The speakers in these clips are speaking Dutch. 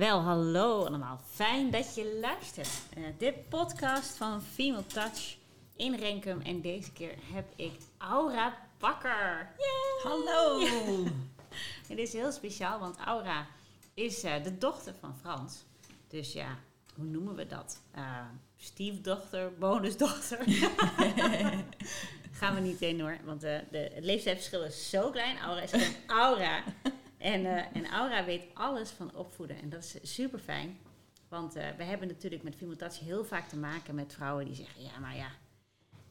Wel, hallo allemaal. Fijn dat je luistert. Uh, dit podcast van Female Touch in Renkum. En deze keer heb ik Aura Bakker. Hallo! Het is heel speciaal, want Aura is uh, de dochter van Frans. Dus ja, hoe noemen we dat? Uh, stiefdochter, bonusdochter. Gaan we niet in hoor, want de, de, het leeftijdsverschil is zo klein. Aura is gewoon Aura. En, uh, en Aura weet alles van opvoeden. En dat is super fijn. Want uh, we hebben natuurlijk met femutatie heel vaak te maken met vrouwen die zeggen: Ja, maar ja,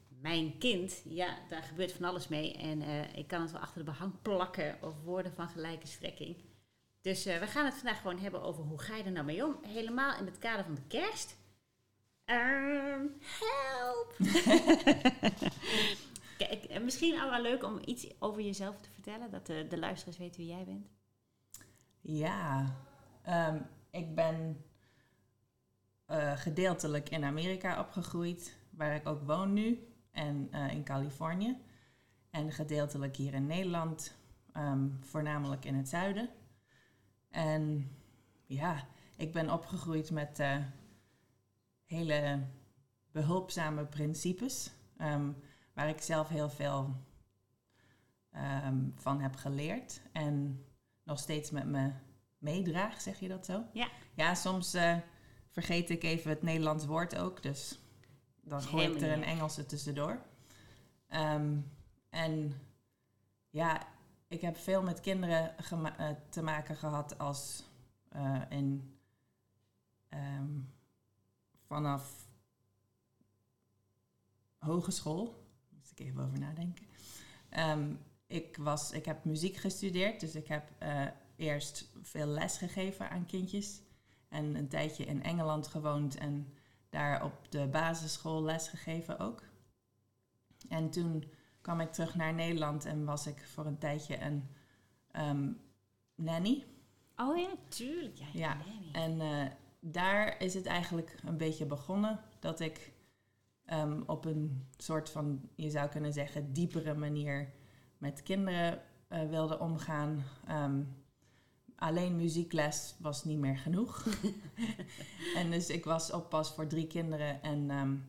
mijn kind, ja, daar gebeurt van alles mee. En uh, ik kan het wel achter de behang plakken of woorden van gelijke strekking. Dus we gaan het vandaag gewoon hebben over hoe ga je er nou mee om. Helemaal in het kader van de kerst. Um, help! Kijk, misschien wel leuk om iets over jezelf te vertellen, dat de, de luisteraars weten wie jij bent. Ja, um, ik ben uh, gedeeltelijk in Amerika opgegroeid, waar ik ook woon nu, en uh, in Californië. En gedeeltelijk hier in Nederland, um, voornamelijk in het zuiden. En ja, ik ben opgegroeid met uh, hele behulpzame principes, um, waar ik zelf heel veel van heb geleerd. En nog steeds met me meedraag, zeg je dat zo? Ja. Ja, soms uh, vergeet ik even het Nederlands woord ook, dus dan gooi ik er een Engelse tussendoor. Um, en ja, ik heb veel met kinderen uh, te maken gehad als uh, in um, vanaf hogeschool. Moet ik even over nadenken. Um, ik, was, ik heb muziek gestudeerd, dus ik heb uh, eerst veel les gegeven aan kindjes. En een tijdje in Engeland gewoond en daar op de basisschool les gegeven ook. En toen kwam ik terug naar Nederland en was ik voor een tijdje een um, nanny. Oh ja, tuurlijk. Ja, ja. en uh, daar is het eigenlijk een beetje begonnen dat ik um, op een soort van, je zou kunnen zeggen, diepere manier met kinderen uh, wilde omgaan. Um, alleen muziekles was niet meer genoeg. en dus ik was oppas voor drie kinderen en um,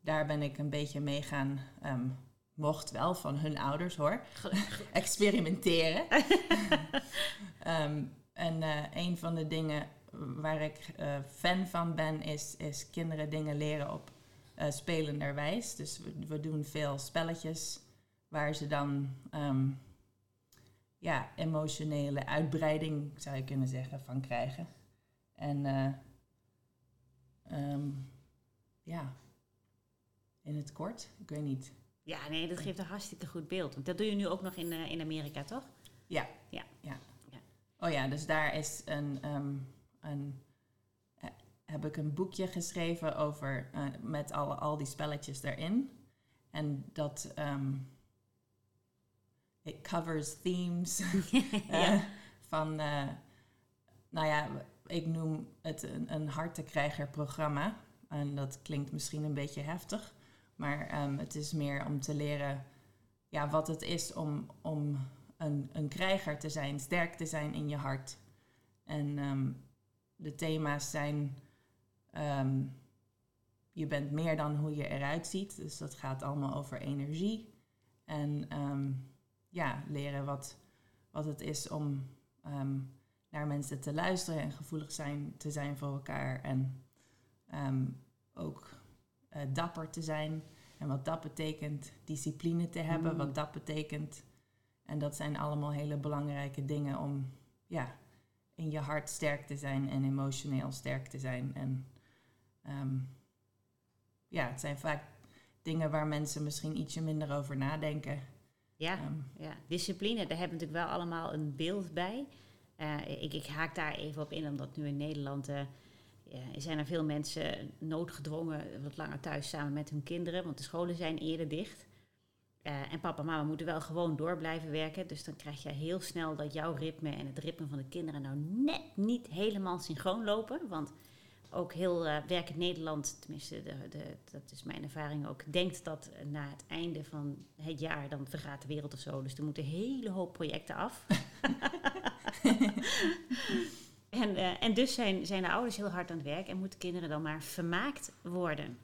daar ben ik een beetje mee gaan. Um, mocht wel van hun ouders hoor. Experimenteren. en uh, een van de dingen waar ik uh, fan van ben, is, is kinderen dingen leren op spelenderwijs. Dus we, we doen veel spelletjes waar ze dan um, ja, emotionele uitbreiding, zou je kunnen zeggen, van krijgen. En uh, um, ja, in het kort, ik weet niet. Ja, nee, dat geeft een hartstikke goed beeld. Want dat doe je nu ook nog in, uh, in Amerika, toch? Ja. ja. ja. ja. Oh ja, dus daar is een, um, een heb ik een boekje geschreven over uh, met alle, al die spelletjes erin. En dat um, it covers themes uh, van, uh, nou ja, ik noem het een, een hartekrijger-programma. En dat klinkt misschien een beetje heftig, maar um, het is meer om te leren ja, wat het is om, om een, een krijger te zijn, sterk te zijn in je hart. En um, de thema's zijn, um, je bent meer dan hoe je eruit ziet. Dus dat gaat allemaal over energie. En um, ja, leren wat, wat het is om um, naar mensen te luisteren en gevoelig zijn, te zijn voor elkaar. En um, ook uh, dapper te zijn. En wat dat betekent, discipline te hebben, mm. wat dat betekent. En dat zijn allemaal hele belangrijke dingen om ja, in je hart sterk te zijn en emotioneel sterk te zijn. En um, ja, het zijn vaak dingen waar mensen misschien ietsje minder over nadenken. Ja, um, ja, discipline, daar hebben we natuurlijk wel allemaal een beeld bij. Uh, ik, ik, haak daar even op in, omdat nu in Nederland uh, ja, zijn er veel mensen noodgedwongen wat langer thuis samen met hun kinderen, want de scholen zijn eerder dicht. Uh, en papa en mama moeten wel gewoon door blijven werken. Dus dan krijg je heel snel dat jouw ritme en het ritme van de kinderen nou net niet helemaal synchroon lopen. Want ook heel uh, werkend Nederland, tenminste de, de, dat is mijn ervaring ook, denkt dat na het einde van het jaar dan vergaat de wereld of zo. Dus er moeten een hele hoop projecten af. En, eh, en dus zijn, zijn de ouders heel hard aan het werk en moeten kinderen dan maar vermaakt worden.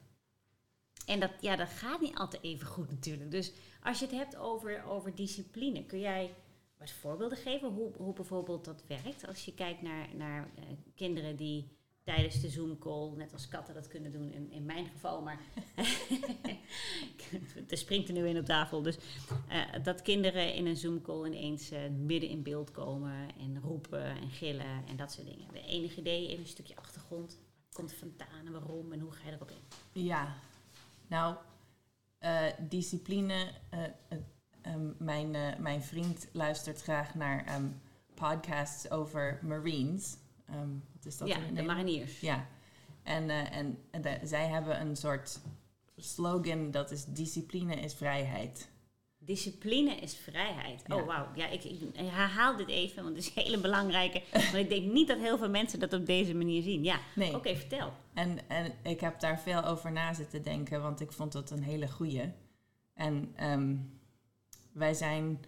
En dat, ja, dat gaat niet altijd even goed natuurlijk. Dus als je het hebt over, over discipline, kun jij wat voorbeelden geven hoe, hoe bijvoorbeeld dat werkt? Als je kijkt naar, naar uh, kinderen die tijdens de Zoom-call, net als katten dat kunnen doen in, in mijn geval, maar er springt er nu in op tafel. Dus uh, dat kinderen in een Zoom-call ineens uh, midden in beeld komen en roepen en gillen en dat soort dingen. De enige idee, even een stukje achtergrond. Komt en waarom en hoe ga je erop in? Ja, nou, uh, discipline. Um, mijn, mijn vriend luistert graag naar um, podcasts over Marines. Um, wat is dat ja, de mariniers. Ja, en, uh, en, de, zij hebben een soort slogan dat is discipline is vrijheid. Discipline is vrijheid. Ja. Oh, wauw. Ja, ik, ik, herhaal dit even, want het is een hele belangrijke. maar ik denk niet dat heel veel mensen dat op deze manier zien. Ja, nee. oké, okay, vertel. En, en ik heb daar veel over na zitten denken, want ik vond dat een hele goeie. En um, wij zijn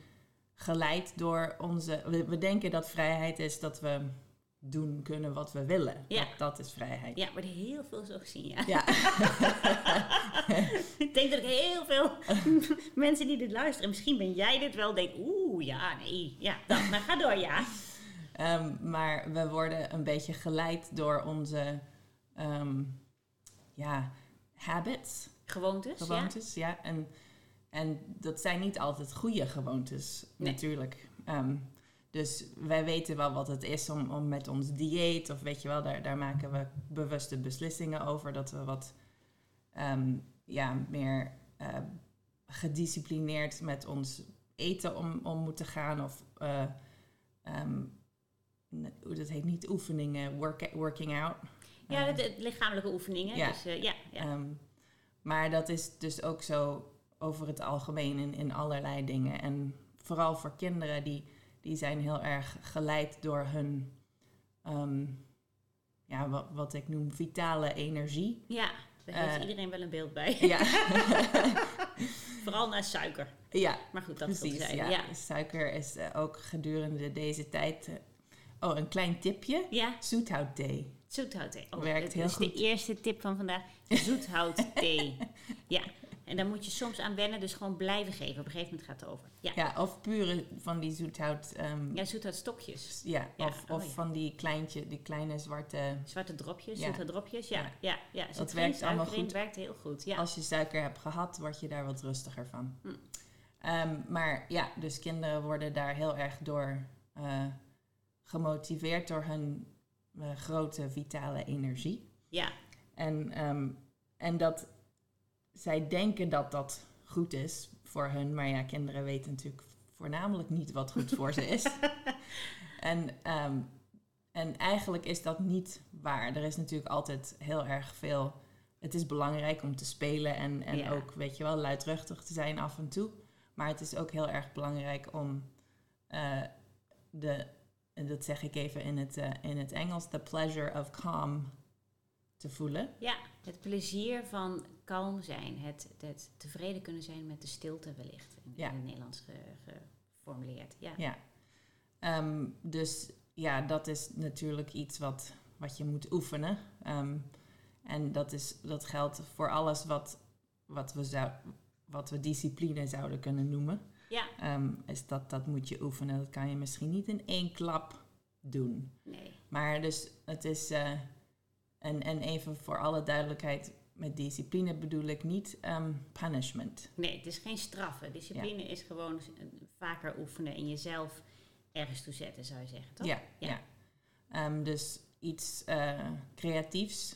geleid door onze... We, we denken dat vrijheid is dat we doen kunnen wat we willen. Ja. Dat, dat is vrijheid. Ja, maar heel veel zo gezien, ja. ja. ik denk dat ik heel veel mensen die dit luisteren, misschien ben jij dit wel, denk oeh, ja, nee, ja, dan, maar ga door, ja. Um, maar we worden een beetje geleid door onze, um, ja, habits. Gewoontes, Gewoontes, ja. ja. En, en dat zijn niet altijd goede gewoontes, nee. natuurlijk. Um, dus wij weten wel wat het is om, om met ons dieet, of weet je wel, daar, daar maken we bewuste beslissingen over. Dat we wat um, ja, meer uh, gedisciplineerd met ons eten om, om moeten gaan. Of uh, um, hoe dat heet, niet oefeningen, work, working out. Ja, de, de lichamelijke oefeningen. Ja. Dus, ja, ja. Um, maar dat is dus ook zo over het algemeen in, in allerlei dingen. En vooral voor kinderen die die zijn heel erg geleid door hun, um, ja, wat, wat, ik noem vitale energie. Ja, daar heeft uh, iedereen wel een beeld bij. Ja. Vooral naar suiker. Ja, maar goed, dat precies. Zijn. Ja. ja. Suiker is uh, ook gedurende deze tijd. Uh, oh, een klein tipje. Ja. Zoethoutthee. Zoethoutthee. Oh, Werkt dat is de eerste tip van vandaag. Zoethoutthee. ja. En daar moet je soms aan wennen, dus gewoon blijven geven. Op een gegeven moment gaat het over. Ja, ja of pure van die zoethout... Um, ja, zoethoutstokjes. Ja, ja. of, of oh, ja. van die kleintje, die kleine zwarte... Zwarte dropjes, Ja. zoethoutdropjes. Ja, Ja. ja, Dat werkt allemaal goed. werkt heel goed. Ja. Als je suiker hebt gehad, word je daar wat rustiger van. Hm. Ehm, maar ja, dus kinderen worden daar heel erg door uh, gemotiveerd door hun uh, grote vitale energie. ja, En, um, en dat zij denken dat dat goed is voor hun, maar ja, kinderen weten natuurlijk voornamelijk niet wat goed voor ze is. en, um, en eigenlijk is dat niet waar. Er is natuurlijk altijd heel erg veel. Het is belangrijk om te spelen en, en Ja. ook, weet je wel, luidruchtig te zijn af en toe. Maar het is ook heel erg belangrijk om uh, de, en dat zeg ik even in het, uh, in het Engels, the pleasure of calm te voelen. ja, het plezier van kalm zijn. Het, het tevreden kunnen zijn met de stilte wellicht. In, Ja. in het Nederlands ge- geformuleerd. Ja. Ja. Ehm, dus ja, dat is natuurlijk iets wat, wat je moet oefenen. Ehm, en dat, is, dat geldt voor alles wat, wat, we zou, wat we discipline zouden kunnen noemen. ja. Ehm, is dat, dat moet je oefenen. Dat kan je misschien niet in één klap doen. Nee. Maar dus het is... eh, en, en even voor alle duidelijkheid... Met discipline bedoel ik niet ehm, punishment. nee, het is geen straffen. Discipline is gewoon s- vaker oefenen en jezelf ergens toe zetten, zou je zeggen, toch? Ja, Ja. ja. Ehm, dus iets eh, creatiefs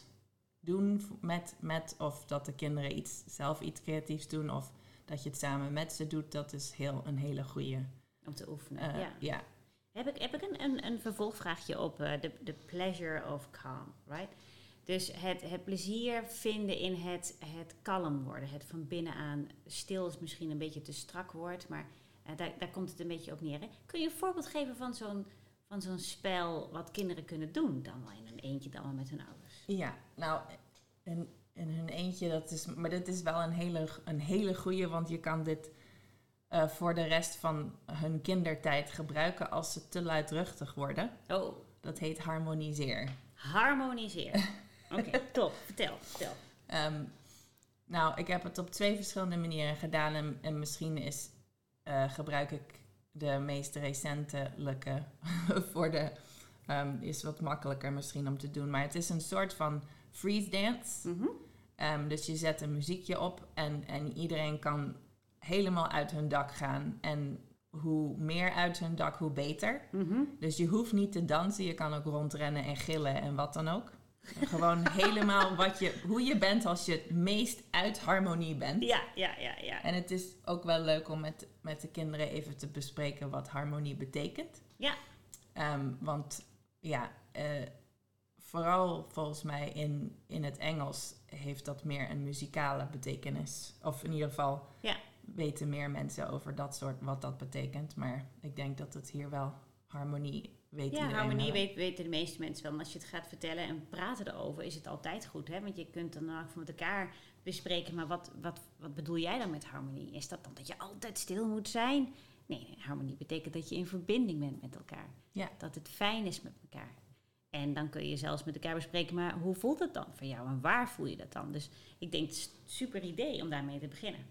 doen met, met, of dat de kinderen iets, zelf iets creatiefs doen, of dat je het samen met ze doet, dat is heel, een hele goede. Om te oefenen, eh, ja. ja. Heb ik, heb ik een, een, een vervolgvraagje op eh, de the pleasure of calm, right? Dus het, het plezier vinden in het, het kalm worden, het van binnenuit stil is misschien een beetje te strak woord, maar eh, daar, daar komt het een beetje op neer. Hè? Kun je een voorbeeld geven van zo'n, van zo'n spel wat kinderen kunnen doen, dan wel in een eentje, dan wel met hun ouders? Ja, nou, in, in hun eentje, dat is, maar dit is wel een hele, een hele goede, want je kan dit eh, voor de rest van hun kindertijd gebruiken als ze te luidruchtig worden. Oh, Dat heet harmoniseer. Harmoniseer. Oké, top. Vertel, vertel. Ehm, nou, ik heb het op twee verschillende manieren gedaan. En, en misschien is, eh, gebruik ik de meest recentelijke voor de... ehm, is wat makkelijker misschien om te doen. Maar het is een soort van freeze dance. Mhm. Ehm, dus je zet een muziekje op en, en iedereen kan helemaal uit hun dak gaan. En hoe meer uit hun dak, hoe beter. Mhm. Dus je hoeft niet te dansen, je kan ook rondrennen en gillen en wat dan ook. Gewoon helemaal wat je, hoe je bent als je het meest uit harmonie bent. Ja, ja, ja, ja. En het is ook wel leuk om met, met de kinderen even te bespreken wat harmonie betekent. Ja. Ehm, want ja, eh, vooral volgens mij in, in het Engels heeft dat meer een muzikale betekenis. Of in ieder geval Ja. weten meer mensen over dat soort wat dat betekent. Maar ik denk dat het hier wel harmonie weet Ja, harmonie wel. weet, weten de meeste mensen wel. Maar als je het gaat vertellen en praten erover, is het altijd goed. Hè? Want je kunt dan ook met elkaar bespreken. Maar wat, wat, wat bedoel jij dan met harmonie? Is dat dan dat je altijd stil moet zijn? Nee, nee, harmonie betekent dat je in verbinding bent met elkaar. Ja. Dat het fijn is met elkaar. En dan kun je zelfs met elkaar bespreken, maar hoe voelt het dan voor jou en waar voel je dat dan? Dus ik denk het is een super idee om daarmee te beginnen.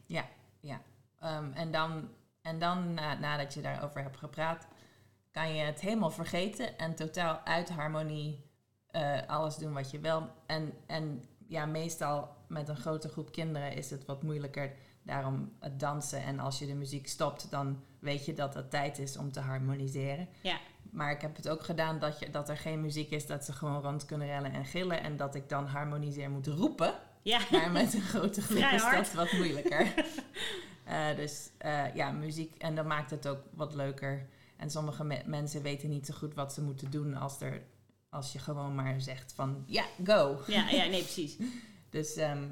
Ehm, en dan, en dan na- nadat je daarover hebt gepraat, kan je het helemaal vergeten en totaal uit harmonie eh, alles doen wat je wil. En, en ja, meestal met een grote groep kinderen is het wat moeilijker. Daarom het dansen. En als je de muziek stopt, dan weet je dat het tijd is om te harmoniseren. Ja. Maar ik heb het ook gedaan dat, je, dat er geen muziek is, dat ze gewoon rond kunnen rennen en gillen. En dat ik dan harmoniseer moet roepen. Ja, Maar met een grote groep is hard. dat wat moeilijker. Eh, dus eh, ja, muziek. En dat maakt het ook wat leuker. En sommige me- mensen weten niet zo goed wat ze moeten doen als, er, als je gewoon maar zegt van ja, go. ja, ja nee, precies. Dus ehm,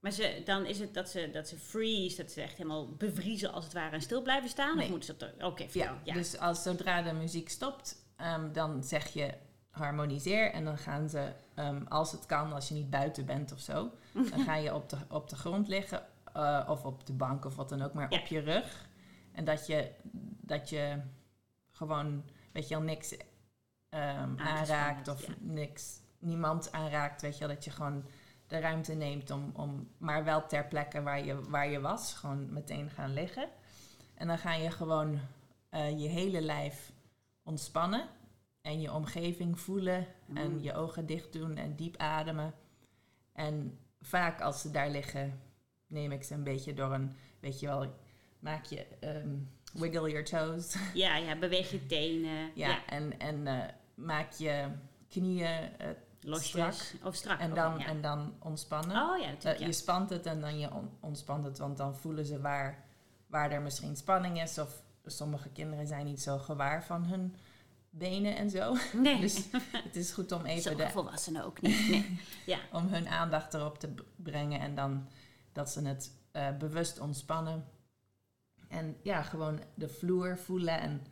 Maar ze, dan is het dat ze, dat ze freeze, dat ze echt helemaal bevriezen als het ware en stil blijven staan? Of moeten ze dat... Oké, vertel. ja, Ja, dus als zodra de muziek stopt, ehm, dan zeg je harmoniseer. En dan gaan ze, ehm, als het kan, als je niet buiten bent of zo, dan ga je op de, op de grond liggen eh, of op de bank of wat dan ook, maar Ja. op je rug. En dat je, dat je gewoon, weet je wel, niks ehm, aanraakt of ja. niks, niemand aanraakt, weet je wel, dat je gewoon de ruimte neemt om, om maar wel ter plekke waar je, waar je was, gewoon meteen gaan liggen. En dan ga je gewoon eh, je hele lijf ontspannen en je omgeving voelen en Mm. je ogen dicht doen en diep ademen. En vaak als ze daar liggen, neem ik ze een beetje door een, weet je wel, maak je ehm, wiggle your toes. ja, ja, beweeg je tenen. ja, Ja, en, en eh, maak je knieën eh, losjes. strak. Of strak. en, dan, ja. en dan ontspannen. Oh ja, Eh, natuurlijk. ja. Je spant het en dan je on- ontspant het, want dan voelen ze waar, waar er misschien spanning is. Of sommige kinderen zijn niet zo gewaar van hun benen en zo. nee, Dus het is goed om even sommige de, volwassenen ook niet. Nee. Ja, om hun aandacht erop te brengen en dan dat ze het eh, bewust ontspannen. En ja, gewoon de vloer voelen en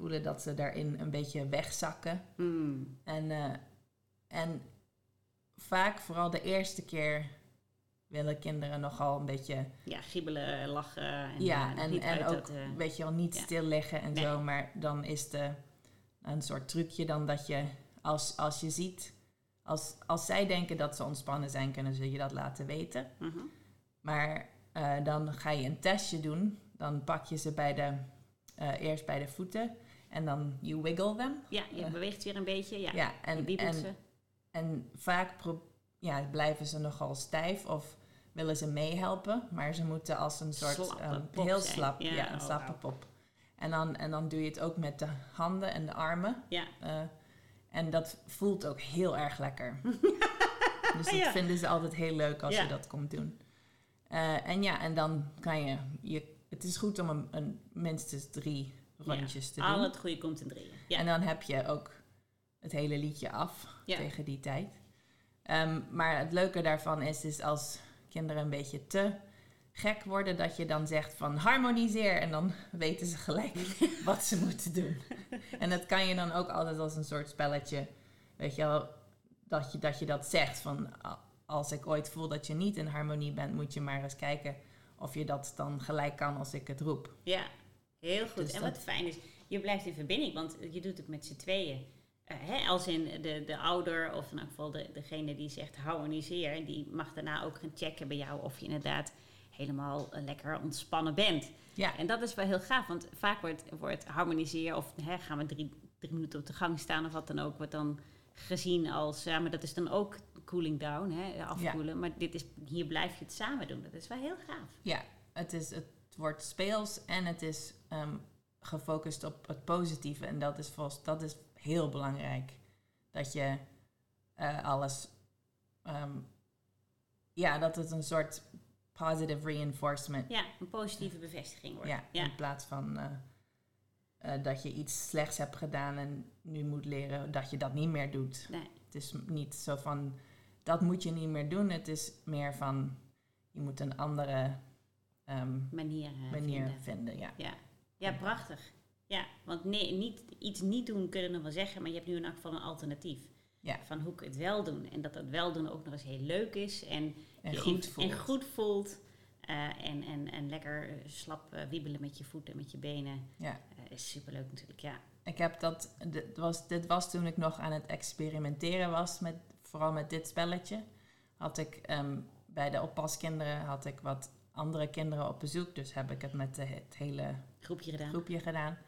voelen dat ze daarin een beetje wegzakken. Mm. En, eh, en vaak, vooral de eerste keer, willen kinderen nogal een beetje, ja giebelen, lachen. En, ja, eh, en, en ook, dat, eh, weet je wel, niet ja. stil liggen en Nee. zo. Maar dan is de, een soort trucje dan dat je, als, als je ziet, als, als zij denken dat ze ontspannen zijn, kunnen ze je dat laten weten. mhm. Maar dan ga je een testje doen. Dan pak je ze bij de, eh, eerst bij de voeten en dan you wiggle them. Ja, je Eh. beweegt weer een beetje. Ja, Ja, en, en, ze. en vaak pro- ja, blijven ze nogal stijf of willen ze meehelpen. Maar ze moeten als een soort Slappe ehm, heel slap, Ja, ja, een oh, slappe pop. En dan, en dan doe je het ook met de handen en de armen. Ja. Eh, en dat voelt ook heel erg lekker. dus dat Ja. vinden ze altijd heel leuk als je dat komt doen. En ja, en dan kan je, je... Het is goed om een, een minstens drie rondjes te doen. Al het goede komt in drieën. Ja. En dan heb je ook het hele liedje af Ja. tegen die tijd. Ehm, maar het leuke daarvan is, is als kinderen een beetje te gek worden, dat je dan zegt van harmoniseer. En dan weten ze gelijk wat ze moeten doen. En dat kan je dan ook altijd als een soort spelletje, weet je wel, dat je dat, je dat zegt. Van als ik ooit voel dat je niet in harmonie bent, moet je maar eens kijken of je dat dan gelijk kan als ik het roep. Ja, heel goed. Dus en wat fijn is, je blijft in verbinding, want je doet het met z'n tweeën. eh, hè, als in de, de ouder of in elk geval de, degene die zegt harmoniseer, die mag daarna ook gaan checken bij jou of je inderdaad helemaal eh, lekker ontspannen bent. Ja, En dat is wel heel gaaf, want vaak wordt, wordt harmoniseren of hè, gaan we drie, drie minuten op de gang staan of wat dan ook, wordt dan gezien als, ja, maar dat is dan ook cooling down, hè, afkoelen. Maar dit is, hier blijf je het samen doen. Dat is wel heel gaaf. ja het, is, het wordt speels en het is ehm, gefocust op het positieve. En dat is, volgens, dat is heel belangrijk. Dat je eh, alles... ehm, ja, dat het een soort positive reinforcement Ja, een positieve bevestiging wordt. Ja, ja. in plaats van eh, eh, dat je iets slechts hebt gedaan en nu moet leren dat je dat niet meer doet. Nee. Het is niet zo van, dat moet je niet meer doen. Het is meer van, je moet een andere ehm, manier, eh, manier vinden. vinden. ja. Ja. ja, prachtig. Ja, want nee, niet, iets niet doen kun je nog wel zeggen, maar je hebt nu in elk geval een alternatief. Ja. Van hoe je het wel doen. En dat het wel doen ook nog eens heel leuk is. En, En je goed voelt. En goed voelt. eh, en, en, en lekker eh, slap eh, wiebelen met je voeten, met je benen. Ja. Eh, is superleuk natuurlijk, ja. Ik heb dat, dit was, dit was toen ik nog aan het experimenteren was, met, vooral met dit spelletje. Had ik ehm, bij de oppaskinderen had ik wat andere kinderen op bezoek, dus heb ik het met de, het hele Groepje gedaan. groepje gedaan.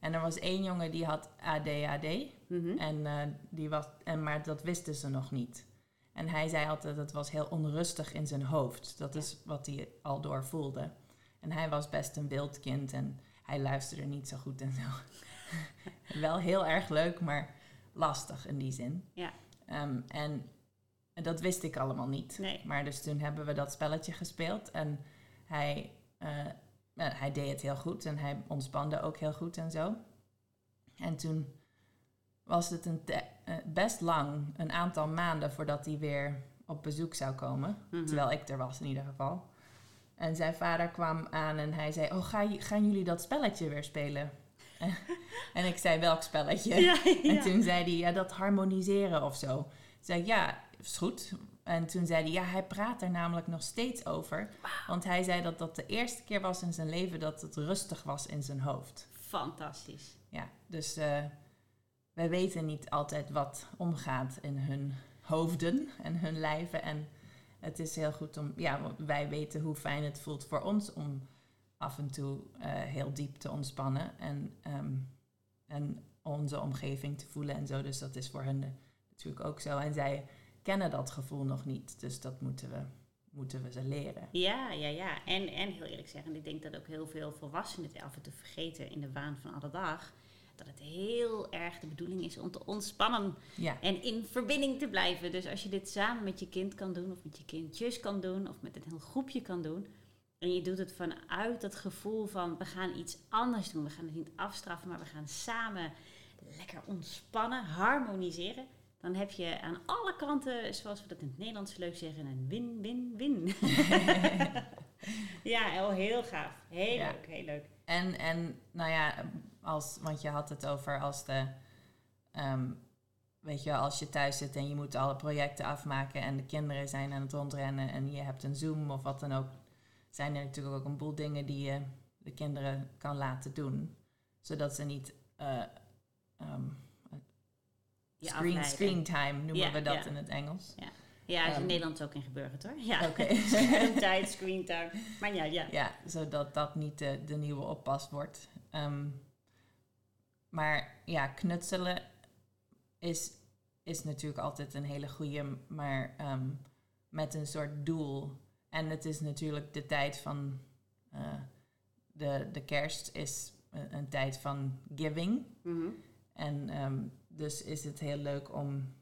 En er was één jongen die had ADHD. Mhm. En, eh, die was, en, maar dat wisten ze nog niet. En hij zei altijd dat het was heel onrustig in zijn hoofd. Dat Ja. is wat hij al door voelde. En hij was best een wild kind en hij luisterde niet zo goed en zo. Wel heel erg leuk, maar lastig in die zin. Ja. Ehm, en dat wist ik allemaal niet. Nee. Maar dus toen hebben we dat spelletje gespeeld en hij, eh, nou, hij deed het heel goed en hij ontspande ook heel goed en zo. En toen was het een eh, best lang, een aantal maanden voordat hij weer op bezoek zou komen. Mhm. Terwijl ik er was in ieder geval. En zijn vader kwam aan en hij zei, oh, ga, gaan jullie dat spelletje weer spelen? en ik zei, welk spelletje? Ja, En toen zei hij, ja, dat harmoniseren of zo. Toen zei ik, ja, is goed. En toen zei hij, ja, hij praat er namelijk nog steeds over. Want hij zei dat dat de eerste keer was in zijn leven dat het rustig was in zijn hoofd. Fantastisch. Ja, dus eh, wij weten niet altijd wat omgaat in hun hoofden en hun lijven. En het is heel goed om, ja, want wij weten hoe fijn het voelt voor ons om af en toe eh, heel diep te ontspannen en, ehm, en onze omgeving te voelen en zo. Dus dat is voor hen natuurlijk ook zo. En zij kennen dat gevoel nog niet, dus dat moeten we, moeten we ze leren. Ja, ja, ja. En, en heel eerlijk zeggen, ik denk dat ook heel veel volwassenen het af en toe vergeten in de waan van alle dag. Dat het heel erg de bedoeling is om te ontspannen Ja, en in verbinding te blijven. Dus als je dit samen met je kind kan doen, of met je kindjes kan doen, of met een heel groepje kan doen. En je doet het vanuit dat gevoel van we gaan iets anders doen. We gaan het niet afstraffen, maar we gaan samen lekker ontspannen, harmoniseren. Dan heb je aan alle kanten, zoals we dat in het Nederlands leuk zeggen, een win-win-win. ja, heel, heel gaaf. Heel Ja. leuk, heel leuk. En, en nou ja, als, want je had het over als de. ehm, weet je, als je thuis zit en je moet alle projecten afmaken en de kinderen zijn aan het rondrennen en je hebt een Zoom of wat dan ook, zijn er natuurlijk ook een boel dingen die je de kinderen kan laten doen. Zodat ze niet. Je screen, screen time noemen Ja, we dat ja. in het Engels. Ja, is in Ehm, Nederland ook in gebeurd hoor. Ja, Oké. schermtijd, screentime. Maar ja, ja. Ja, zodat dat niet de, de nieuwe oppas wordt. Ehm, maar ja, knutselen is, is natuurlijk altijd een hele goede, maar met een soort doel. En het is natuurlijk de tijd van eh, de, de kerst is een, een tijd van giving. Mhm. En ehm, dus is het heel leuk om.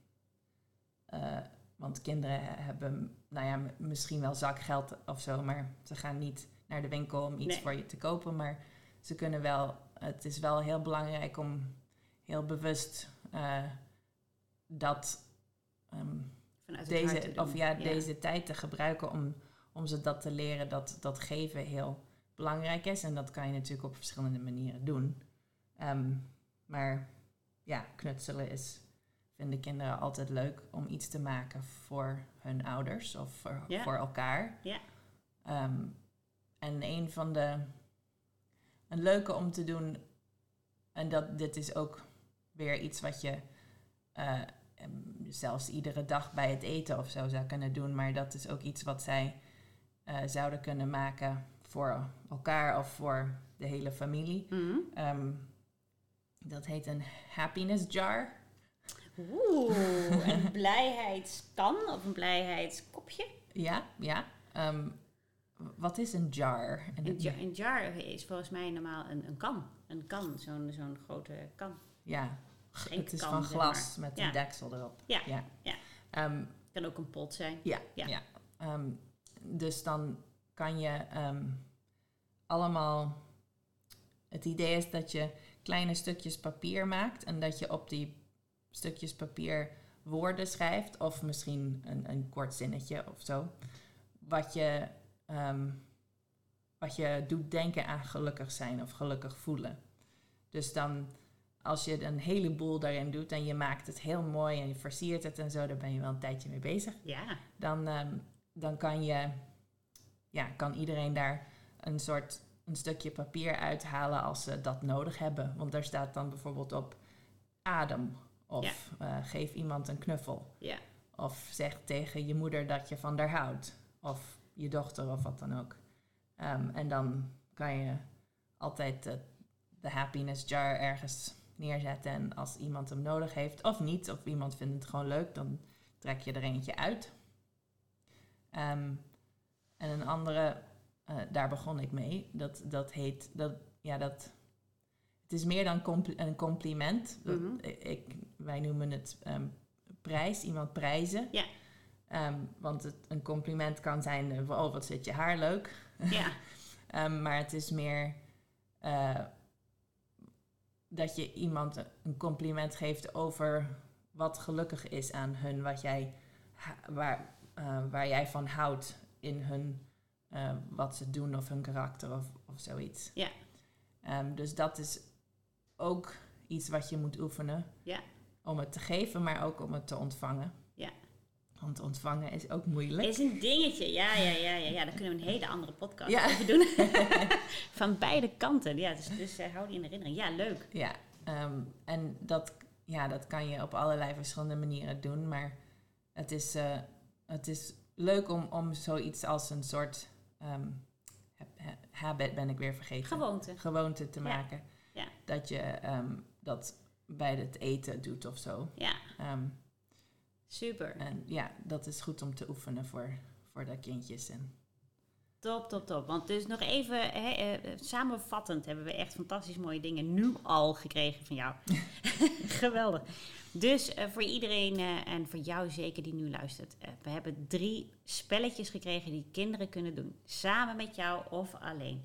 eh, want kinderen he- hebben, nou ja, misschien wel zakgeld of zo, maar ze gaan niet naar de winkel om iets Nee. voor je te kopen. Maar ze kunnen wel. Het is wel heel belangrijk om heel bewust eh, dat. te deze, of ja, deze tijd te gebruiken om, om ze dat te leren dat, dat geven heel belangrijk is. En dat kan je natuurlijk op verschillende manieren doen. Ehm, maar ja, knutselen is, vinden kinderen altijd leuk om iets te maken voor hun ouders of voor, voor elkaar. Ja. Ehm, en een van de, een leuke om te doen, en dat, dit is ook weer iets wat je eh, em, zelfs iedere dag bij het eten of zo zou kunnen doen. Maar dat is ook iets wat zij eh, zouden kunnen maken voor elkaar of voor de hele familie. Mhm. Ehm, dat heet een happiness jar. Oeh, een blijheidskan of een blijheidskopje. Ja, ja. Ehm, wat is een jar? En Een jar, een jar is volgens mij normaal een, een kan. Een kan, zo'n zo'n grote kan. Ja, het is kan, van glas maar. met Ja. een deksel erop. Ja, ja. ja. Ehm, Kan ook een pot zijn. Ja, Ja. ja. Dus dan kan je ehm, allemaal. Het idee is dat je kleine stukjes papier maakt en dat je op die stukjes papier woorden schrijft, of misschien een, een kort zinnetje of zo. Wat je, ehm, wat je doet denken aan gelukkig zijn of gelukkig voelen. Dus dan, als je een heleboel daarin doet en je maakt het heel mooi en je versiert het en zo, daar ben je wel een tijdje mee bezig Ja, dan, ehm, dan kan je, ja, kan iedereen daar een soort een stukje papier uithalen als ze dat nodig hebben. Want daar staat dan bijvoorbeeld op adem of eh, geef iemand een knuffel. ja. Of zeg tegen je moeder dat je van haar houdt. Of je dochter of wat dan ook. Ehm, en dan kan je altijd de, de happiness jar ergens neerzetten. En als iemand hem nodig heeft of niet, of iemand vindt het gewoon leuk, dan trek je er eentje uit. Ehm, en een andere, eh, daar begon ik mee. Dat, dat heet, dat, ja, dat, het is meer dan een compliment. Dat- Mhm. ik, wij noemen het ehm, prijs, iemand prijzen. Ja. Ehm, want het, een compliment kan zijn, eh, oh wat zit je haar leuk. ja. Maar het is meer eh, dat je iemand een compliment geeft over wat gelukkig is aan hun, wat jij, waar, eh, waar jij van houdt in hun, eh, wat ze doen of hun karakter of, of zoiets. Ja. Ehm, dus dat is ook iets wat je moet oefenen. Ja. Om het te geven, maar ook om het te ontvangen. Ja. Want ontvangen is ook moeilijk. Is een dingetje. Ja, ja, ja, ja, ja. Daar kunnen we een hele andere podcast Ja. over doen. Van beide kanten. Ja, dus, dus eh, hou die in herinnering. Ja, leuk. Ja, ehm, en dat, ja, dat kan je op allerlei verschillende manieren doen. Maar het is, het is leuk om, om zoiets als een soort ha- habit, ben ik weer vergeten. Gewoonte. Gewoonte te maken. ja. Dat je ehm, dat bij het eten doet of zo. Ja, Ehm, super. en ja, dat is goed om te oefenen voor, voor de kindjes. En, Top, top, top. Want dus nog even hè, eh, samenvattend hebben we echt fantastisch mooie dingen nu al gekregen van jou. Geweldig. Dus eh, voor iedereen eh, en voor jou zeker die nu luistert. we hebben drie spelletjes gekregen die kinderen kunnen doen. Samen met jou of alleen.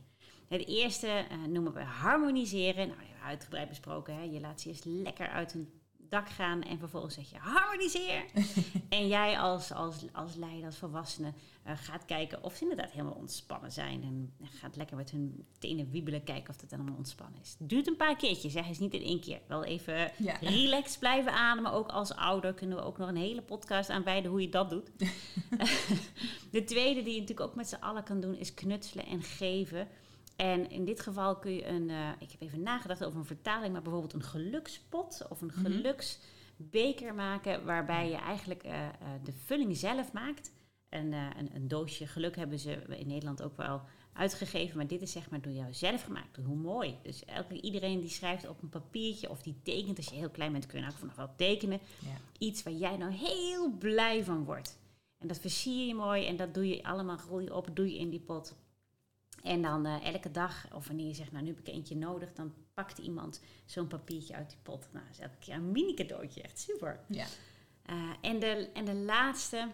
Het eerste noemen we harmoniseren. Nou, we hebben uitgebreid besproken. Hè? Je laat ze eerst lekker uit hun dak gaan en vervolgens zeg je harmoniseer. en jij als, als, als leider, als volwassene, eh, gaat kijken of ze inderdaad helemaal ontspannen zijn. En gaat lekker met hun tenen wiebelen, kijken of dat allemaal ontspannen is. Duurt een paar keertjes, zeg eens niet in één keer. Wel even ja. relaxed blijven ademen. Ook als ouder kunnen we ook nog een hele podcast aanwijden hoe je dat doet. de tweede die je natuurlijk ook met z'n allen kan doen is knutselen en geven. En in dit geval kun je een, eh, ik heb even nagedacht over een vertaling, maar bijvoorbeeld een gelukspot of een Mhm. geluksbeker maken, waarbij je eigenlijk eh, eh, de vulling zelf maakt. En, een, een doosje geluk hebben ze in Nederland ook wel uitgegeven, maar dit is zeg maar door jou zelf gemaakt. Hoe mooi. Dus elke, iedereen die schrijft op een papiertje of die tekent, als je heel klein bent kun je nou ook vanaf wel tekenen, Ja. iets waar jij nou heel blij van wordt. En dat versier je mooi en dat doe je allemaal, rol je op, doe je in die pot. En dan eh, elke dag, of wanneer je zegt, nou nu heb ik eentje nodig, dan pakt iemand zo'n papiertje uit die pot. Nou, dat is elke keer een mini cadeautje, echt super. Ja. Eh, en, de, en de laatste,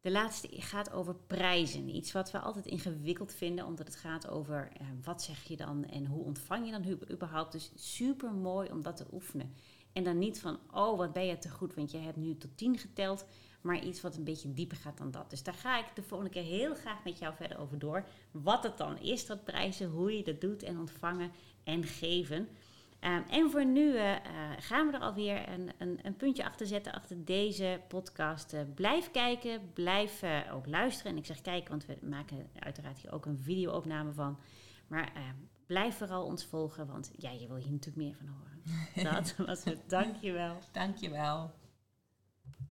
de laatste gaat over prijzen. Iets wat we altijd ingewikkeld vinden, omdat het gaat over eh, wat zeg je dan en hoe ontvang je dan überhaupt. Dus super mooi om dat te oefenen. En dan niet van, oh wat ben je te goed, want je hebt nu tot tien geteld. Maar iets wat een beetje dieper gaat dan dat. Dus daar ga ik de volgende keer heel graag met jou verder over door. Wat het dan is, dat prijzen, hoe je dat doet en ontvangen en geven. Ehm, en voor nu eh, eh, gaan we er alweer een, een, een puntje achter zetten achter deze podcast. Eh, blijf kijken, blijf ook luisteren. En ik zeg kijken, want we maken uiteraard hier ook een videoopname van. Maar eh, blijf vooral ons volgen, want ja, je wil hier natuurlijk meer van horen. Dat was het. Dankjewel. Dankjewel.